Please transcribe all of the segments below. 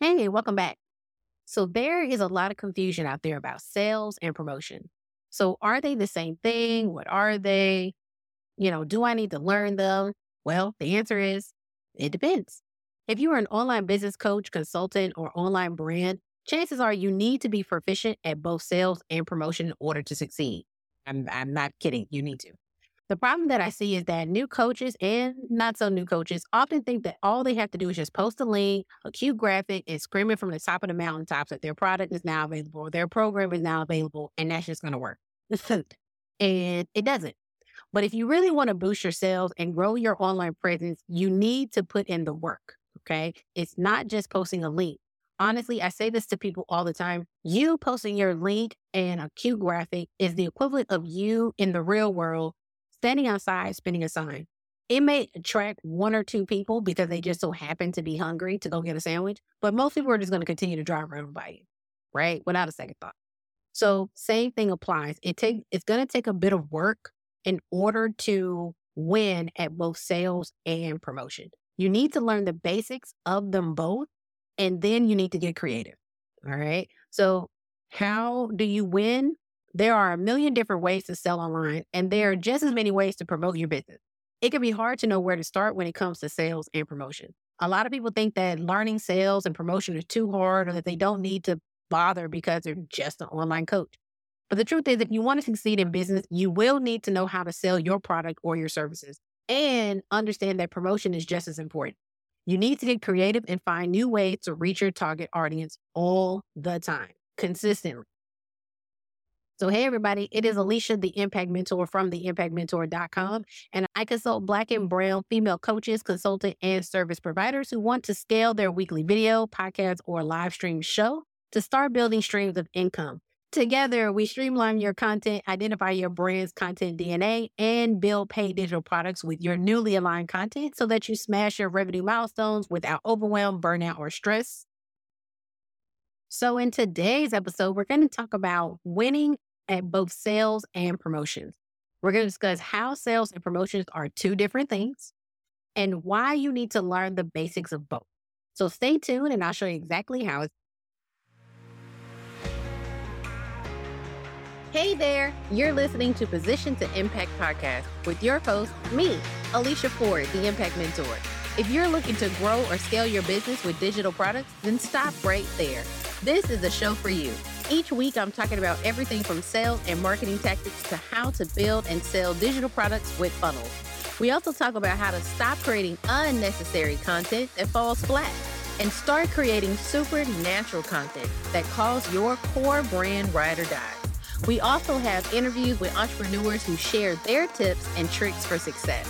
Hey, welcome back. So, there is a lot of confusion out there about sales and promotion. So, are they the same thing? What are they? You know, do I need to learn them? Well, the answer is it depends. If you are an online business coach, consultant, or online brand, chances are you need to be proficient at both sales and promotion in order to succeed. I'm, I'm not kidding. You need to. The problem that I see is that new coaches and not so new coaches often think that all they have to do is just post a link, a cute graphic, and screaming from the top of the mountaintops that their product is now available, their program is now available, and that's just going to work. and it doesn't. But if you really want to boost your sales and grow your online presence, you need to put in the work. Okay. It's not just posting a link. Honestly, I say this to people all the time. You posting your link and a cute graphic is the equivalent of you in the real world standing outside spinning a sign. It may attract one or two people because they just so happen to be hungry to go get a sandwich, but most people are just going to continue to drive around by you, right? Without a second thought. So same thing applies. It take it's going to take a bit of work in order to win at both sales and promotion. You need to learn the basics of them both, and then you need to get creative. All right. So how do you win? There are a million different ways to sell online, and there are just as many ways to promote your business. It can be hard to know where to start when it comes to sales and promotion. A lot of people think that learning sales and promotion is too hard or that they don't need to bother because they're just an online coach. But the truth is, if you want to succeed in business, you will need to know how to sell your product or your services and understand that promotion is just as important. You need to get creative and find new ways to reach your target audience all the time, consistently. So, hey, everybody, it is Alicia, the Impact Mentor from theimpactmentor.com. And I consult Black and Brown female coaches, consultant, and service providers who want to scale their weekly video, podcast, or live stream show to start building streams of income. Together, we streamline your content, identify your brand's content DNA, and build paid digital products with your newly aligned content so that you smash your revenue milestones without overwhelm, burnout, or stress. So, in today's episode, we're going to talk about winning at both sales and promotions. We're going to discuss how sales and promotions are two different things and why you need to learn the basics of both. So stay tuned and I'll show you exactly how it's. Hey there, you're listening to Position to Impact podcast with your host, me, Alicia Ford, the Impact Mentor. If you're looking to grow or scale your business with digital products, then stop right there. This is the show for you. Each week, I'm talking about everything from sales and marketing tactics to how to build and sell digital products with funnels. We also talk about how to stop creating unnecessary content that falls flat and start creating supernatural content that calls your core brand ride or die. We also have interviews with entrepreneurs who share their tips and tricks for success.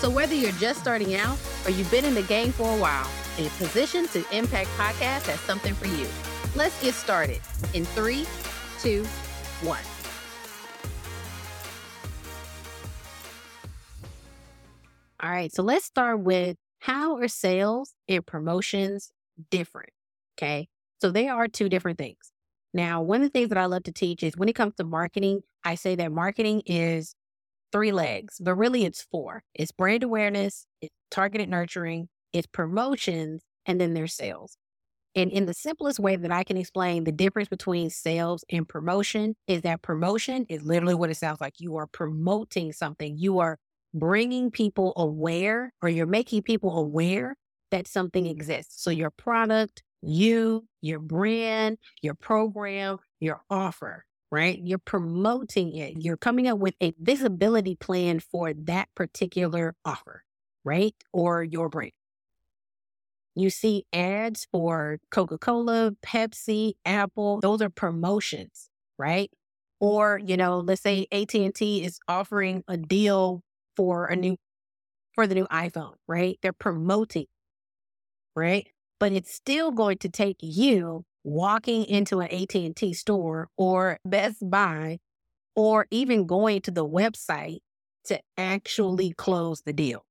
So whether you're just starting out or you've been in the game for a while, a Position to Impact podcast has something for you. Let's get started in three, two, one. All right, so let's start with how are sales and promotions different? Okay, so they are two different things. Now, one of the things that I love to teach is when it comes to marketing, I say that marketing is three legs, but really it's four it's brand awareness, it's targeted nurturing, it's promotions, and then there's sales. And in the simplest way that I can explain the difference between sales and promotion is that promotion is literally what it sounds like. You are promoting something. You are bringing people aware or you're making people aware that something exists. So your product, you, your brand, your program, your offer, right? You're promoting it. You're coming up with a visibility plan for that particular offer, right? Or your brand. You see ads for Coca Cola, Pepsi, Apple. Those are promotions, right? Or you know, let's say AT and T is offering a deal for a new for the new iPhone, right? They're promoting, right? But it's still going to take you walking into an AT and T store or Best Buy, or even going to the website to actually close the deal.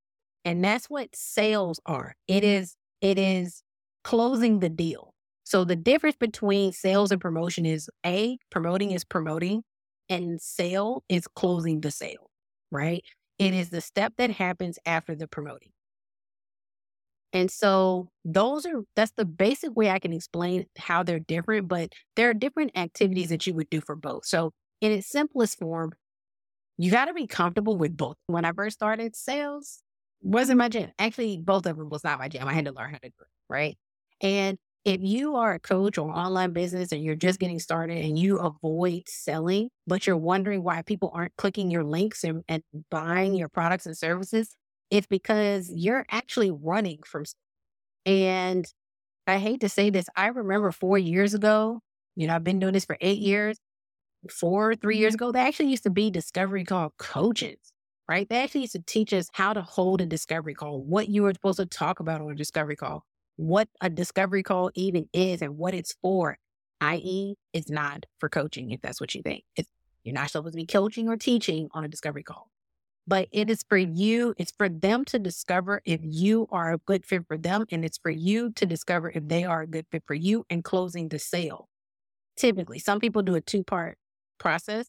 And that's what sales are. It is it is closing the deal. So the difference between sales and promotion is A, promoting is promoting, and sale is closing the sale, right? It is the step that happens after the promoting. And so those are that's the basic way I can explain how they're different, but there are different activities that you would do for both. So in its simplest form, you got to be comfortable with both. When I first started sales, wasn't my jam. Actually, both of them was not my jam. I had to learn how to do it, right? And if you are a coach or online business and you're just getting started and you avoid selling, but you're wondering why people aren't clicking your links and, and buying your products and services, it's because you're actually running from. And I hate to say this, I remember four years ago, you know, I've been doing this for eight years. Four, three years mm-hmm. ago, they actually used to be discovery call coaches, right? They actually used to teach us how to hold a discovery call, what you were supposed to talk about on a discovery call, what a discovery call even is and what it's for, i.e., it's not for coaching, if that's what you think. It's, you're not supposed to be coaching or teaching on a discovery call but it is for you. It's for them to discover if you are a good fit for them. And it's for you to discover if they are a good fit for you and closing the sale. Typically, some people do a two part process,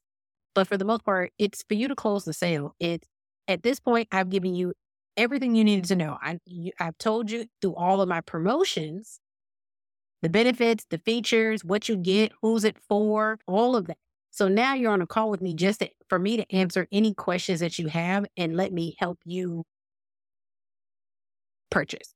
but for the most part, it's for you to close the sale. It's at this point, I've given you everything you needed to know. I, you, I've told you through all of my promotions, the benefits, the features, what you get, who's it for, all of that. So now you're on a call with me just to, for me to answer any questions that you have and let me help you purchase.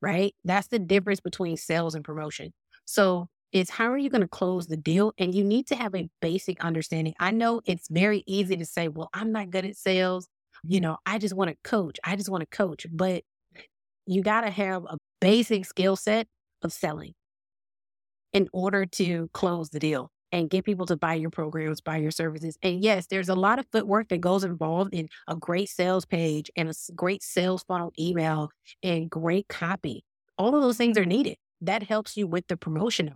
Right? That's the difference between sales and promotion. So it's how are you going to close the deal? And you need to have a basic understanding. I know it's very easy to say, well, I'm not good at sales. You know, I just want to coach. I just want to coach. But you got to have a basic skill set of selling in order to close the deal and get people to buy your programs, buy your services. And yes, there's a lot of footwork that goes involved in a great sales page and a great sales funnel email and great copy. All of those things are needed. That helps you with the promotion.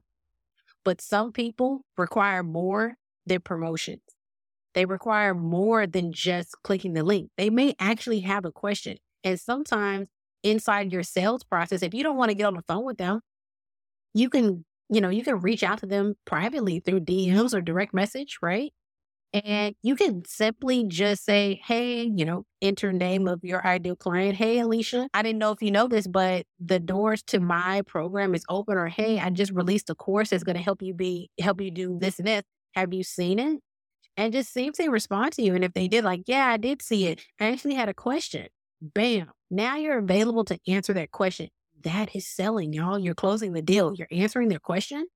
But some people require more than promotions. They require more than just clicking the link. They may actually have a question. And sometimes inside your sales process, if you don't want to get on the phone with them, you can you know, you can reach out to them privately through DMs or direct message, right? And you can simply just say, hey, you know, enter name of your ideal client. Hey, Alicia, I didn't know if you know this, but the doors to my program is open. Or hey, I just released a course that's going to help you be help you do this and this. Have you seen it? And just see if they respond to you. And if they did, like, yeah, I did see it. I actually had a question. Bam. Now you're available to answer that question that is selling, y'all. You're closing the deal. You're answering their question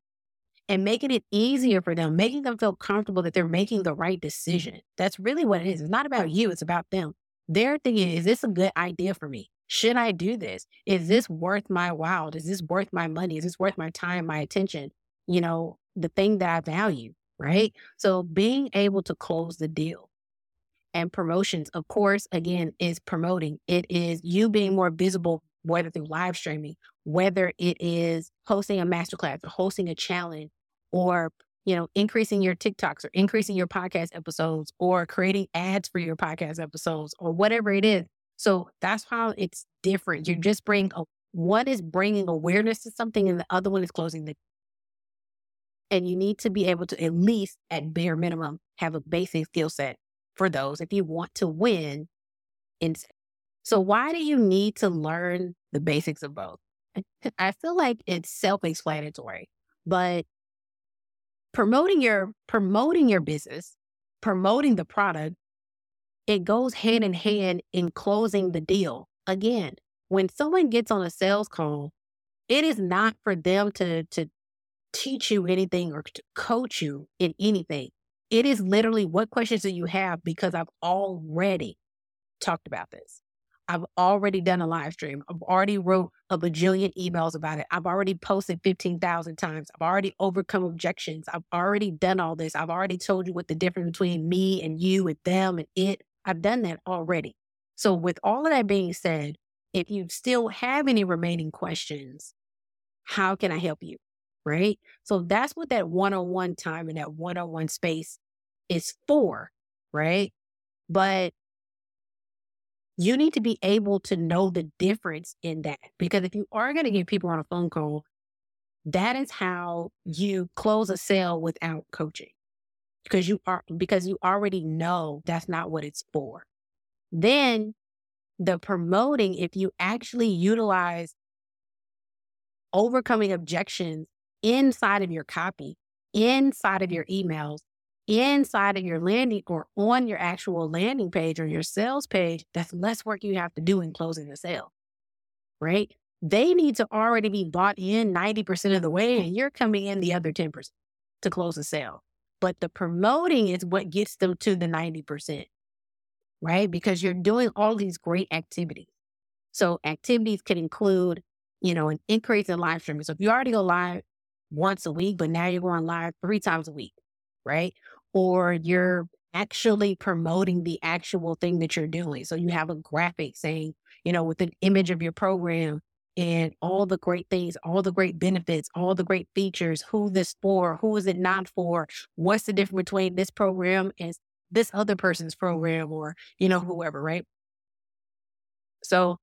and making it easier for them, making them feel comfortable that they're making the right decision. That's really what it is. It's not about you, it's about them. They're thinking, is this a good idea for me? Should I do this? Is this worth my while? Is this worth my money? Is this worth my time, my attention? You know, the thing that I value, right? So being able to close the deal and promotions, of course, again, is promoting. It is you being more visible whether through live streaming, whether it is hosting a masterclass or hosting a challenge or you know increasing your TikToks or increasing your podcast episodes or creating ads for your podcast episodes or whatever it is. So that's how it's different. You're just bringing a, one is bringing awareness to something and the other one is closing the and you need to be able to at least at bare minimum have a basic skill set for those if you want to win in so, why do you need to learn the basics of both? I feel like it's self-explanatory, but promoting your promoting your business, promoting the product, it goes hand in mm-hmm. hand in closing the deal. Again, when someone gets on a sales call, it is not for them to to teach you anything or coach you in anything. It is literally what questions do you have because I've already talked about this. I've already done a live stream. I've already wrote a bajillion emails about it. I've already posted 15,000 times. I've already overcome objections. I've already done all this. I've already told you what the difference between me and you and them and it. I've done that already. So with all of that being said, if you still have any remaining questions, how can I help you? Right. So that's what that one on one time and that one on one space is for. Right. But you need to be able to know the difference in that. Because if you are going to get people on a phone call, that is how you close a sale without coaching. Because you are because you already know that's not what it's for. Then the promoting, if you actually utilize overcoming objections inside of your copy, inside of your mm-hmm. emails, inside of your landing or on your actual landing page or your sales page, that's less work you have to do in closing the sale, right? They need to already be bought in 90% of the way, and you're coming in the other 10% to close the sale. But the promoting is what gets them to the 90%, right? Because you're doing all these great activities. So activities can include, you know, an increase in live streaming. So if you already go live once a week, but now you're going live three times a week, right? Or you're actually promoting the actual thing that you're doing. So you have a graphic saying, you know, with an image of your program and all the great things, all the great benefits, all the great features, who this for, who is it not for, what's the difference between this program and this other person's program or, you know, whoever, right? So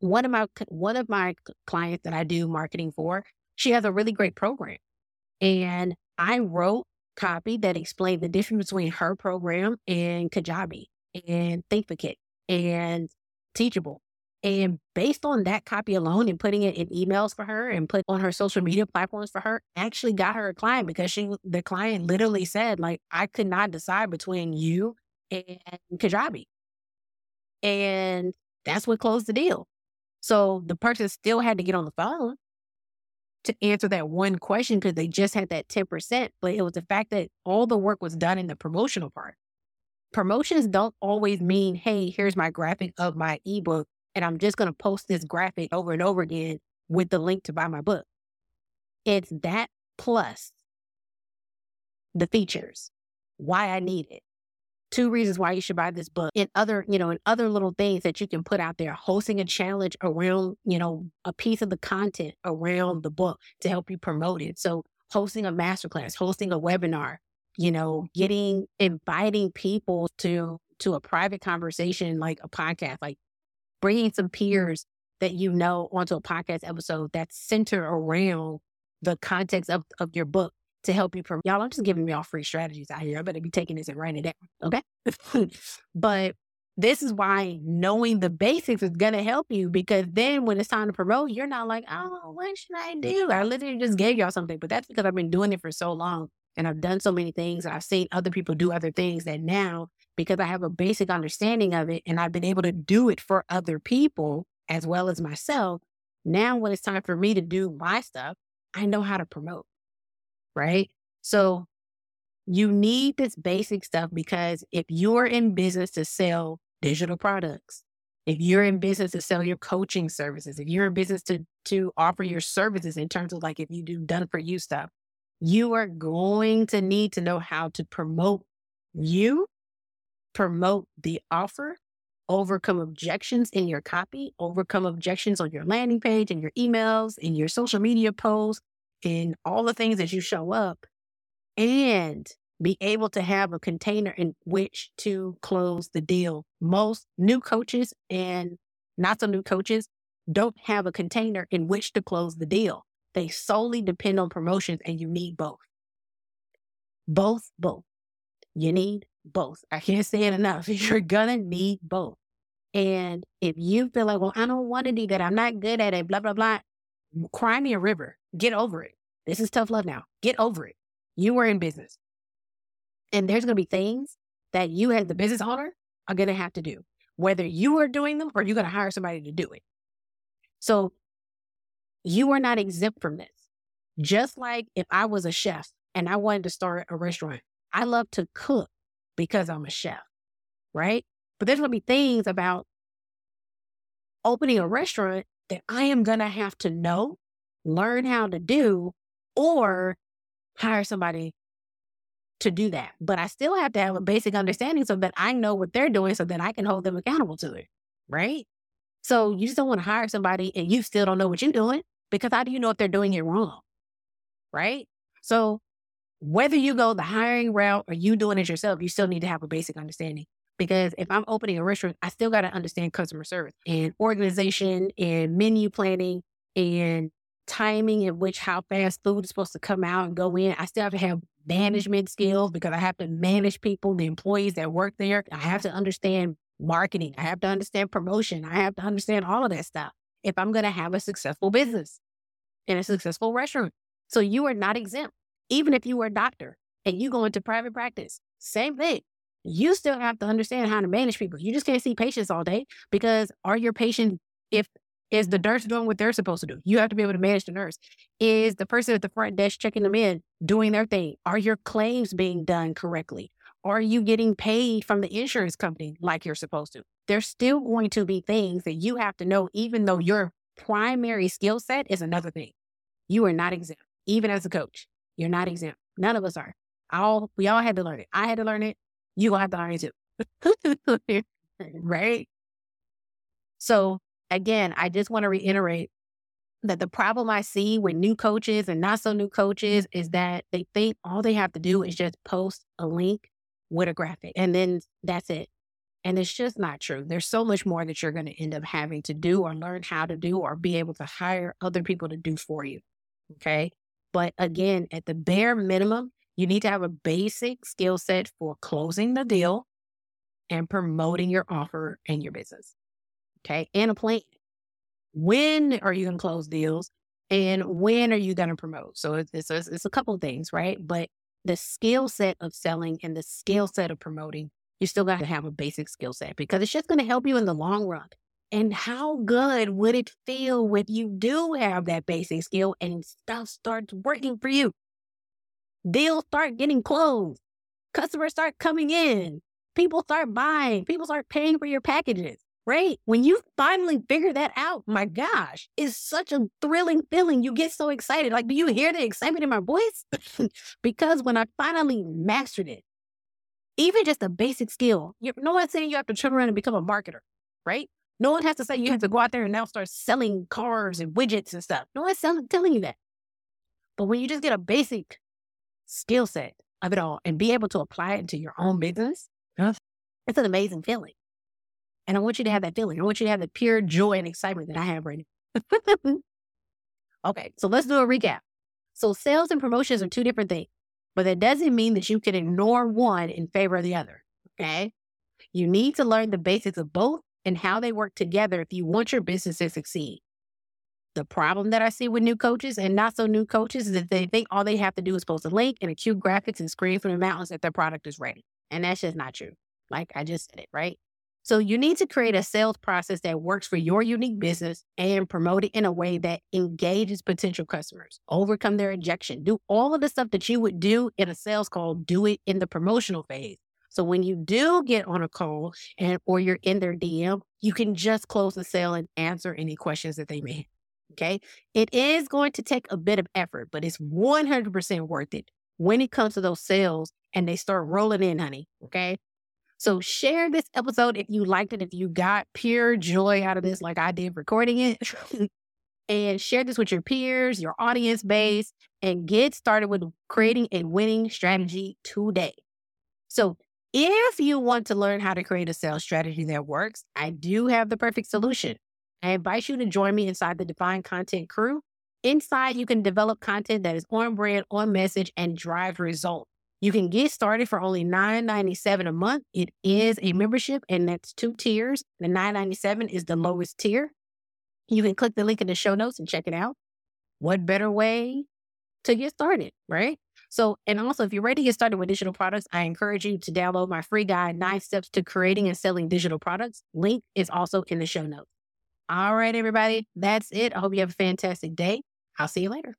one of my one of my clients that I do marketing for, she has a really great program. And I wrote copy that explained the difference between her program and Kajabi and Thinkific and Teachable. And based on that copy alone and putting it in emails for her and put on her social media platforms for her, actually got her a client because she the client literally said, like, I could not decide between you and Kajabi. And that's what closed the deal. So the person still had to get on the phone to answer that one question because they just had that 10%, but it was the fact that all the work was done in the promotional part. Promotions don't always mean, hey, here's my graphic of my ebook, and I'm just going to post this graphic over and over again with the link to buy my book. It's that plus the features, why I need it, two reasons why you should buy this book and other, you know, and other little things that you can put out there, hosting a challenge around, you know, a piece of the content around the book to help you promote it. So hosting a masterclass, hosting a webinar, you know, getting, inviting people to, to a private conversation, like a podcast, like bringing some peers that you know onto a podcast episode that's centered around the context of, of your book to help you from y'all. I'm just giving y'all free strategies out here. I better be taking this and writing it down. Okay. but this is why knowing the basics is going to help you because then when it's time to promote, you're not like, oh, what should I do? I literally just gave y'all something, but that's because I've been doing it for so long and I've done so many things and I've seen other people do other things that now, because I have a basic understanding of it and I've been able to do it for other people as well as myself. Now, when it's time for me to do my stuff, I know how to promote right? So you need this basic stuff because if you're in business to sell digital products, if you're in business to sell your coaching services, if you're in business to to offer your services in terms of like if you do done for you stuff, you are going to need to know how to promote you, promote the offer, overcome objections in your copy, overcome objections on your landing page and your emails in your social media posts, in all the things that you show up and be able to have a container in which to close the deal. Most new coaches and not so new coaches don't have a container in which to close the deal. They solely depend on promotions and you need both. Both, both. You need both. I can't say it enough. You're gonna need both. And if you feel like, well, I don't want to do that, I'm not good at it, blah, blah, blah, cry me a river. Get over it. This is tough love now. Get over it. You were in business. And there's going to be things that you, as the business owner, are going to have to do, whether you are doing them or you're going to hire somebody to do it. So you are not exempt from this. Just like if I was a chef and I wanted to start a restaurant, I love to cook because I'm a chef, right? But there's going to be things about opening a restaurant that I am going to have to know, learn how to do, or hire somebody to do that. But I still have to have a basic understanding so that I know what they're doing so that I can hold them accountable to it. Right. So you just don't want to hire somebody and you still don't know what you're doing because how do you know if they're doing it wrong? Right. So whether you go the hiring route or you doing it yourself, you still need to have a basic understanding. Because if I'm opening a restaurant, I still got to understand customer service and organization and menu planning and timing in which how fast food is supposed to come out and go in. I still have to have management skills because I have to manage people, the employees that work there. I have to understand marketing. I have to understand promotion. I have to understand all of that stuff if I'm going to have a successful business and a successful restaurant. So you are not exempt. Even if you were a doctor and you go into private practice, same thing. You still have to understand how to manage people. You just can't see patients all day because are your patients, if is the nurse doing what they're supposed to do? You have to be able to manage the nurse. Is the person at the front desk checking them in doing their thing? Are your claims being done correctly? Are you getting paid from the insurance company like you're supposed to? There's still going to be things that you have to know, even though your primary skill set is another thing. You are not exempt, even as a coach. You're not exempt. None of us are. All we all had to learn it. I had to learn it. You gonna have to learn it too. right? So again, I just want to reiterate that the problem I see with new coaches and not so new coaches is that they think all they have to do is just post a link with a graphic and then that's it. And it's just not true. There's so much more that you're going to end up having to do or learn how to do or be able to hire other people to do for you. Okay. But again, at the bare minimum, you need to have a basic skill set for closing the deal and promoting your offer and your business. Okay. And a plan. When are you going to close deals? And when are you going to promote? So it's, it's, it's a couple of things, right? But the skill set of selling and the skill set of promoting, you still got to have a basic skill set because it's just going to help you in the long run. And how good would it feel when you do have that basic skill and stuff starts working for you? Deals start getting closed. Customers start coming in. People start buying. People start paying for your packages right? When you finally figure that out, my gosh, it's such a thrilling feeling. You get so excited. Like, do you hear the excitement in my voice? because when I finally mastered it, even just a basic skill, you, no one's saying you have to turn around and become a marketer, right? No one has to say you have to go out there and now start selling cars and widgets and stuff. No one's telling you that. But when you just get a basic skill set of it all and be able to apply it into your own business, yes. it's an amazing feeling. And I want you to have that feeling. I want you to have the pure joy and excitement that I have right now. okay, so let's do a recap. So sales and promotions are two different things, but that doesn't mean that you can ignore one in favor of the other. Okay. You need to learn the basics of both and how they work together if you want your business to succeed. The problem that I see with new coaches and not so new coaches is that they think all they have to do is post a link and a cute graphics and scream from the mountains that their product is ready. And that's just not true. Like I just said it, right? So you need to create a sales process that works for your unique business and promote it in a way that engages potential customers, overcome their objection, do all of the stuff that you would do in a sales call, do it in the promotional phase. So when you do get on a call and or you're in their DM, you can just close the sale and answer any questions that they may have. Okay. It is going to take a bit of effort, but it's 100% worth it when it comes to those sales and they start rolling in, honey. Okay. So share this episode if you liked it, if you got pure joy out of this, like I did recording it. and share this with your peers, your audience mm-hmm. base, and get started with creating a winning strategy today. So, if you want to learn how to create a sales strategy that works, I do have the perfect solution. I invite you to join me inside the Defined Content crew. Inside, you can develop content that is on brand, on message, and drive results. You can get started for only $9.97 a month. It is a membership, and that's two tiers. The $9.97 is the lowest tier. You can click the link in the show notes and check it out. What better way to get started, right? So, and also, if you're ready to get started with digital products, I encourage you to download my free guide, Nine Steps to Creating and Selling Digital Products. Link is also in the show notes. All right, everybody, that's it. I hope you have a fantastic day. I'll see you later.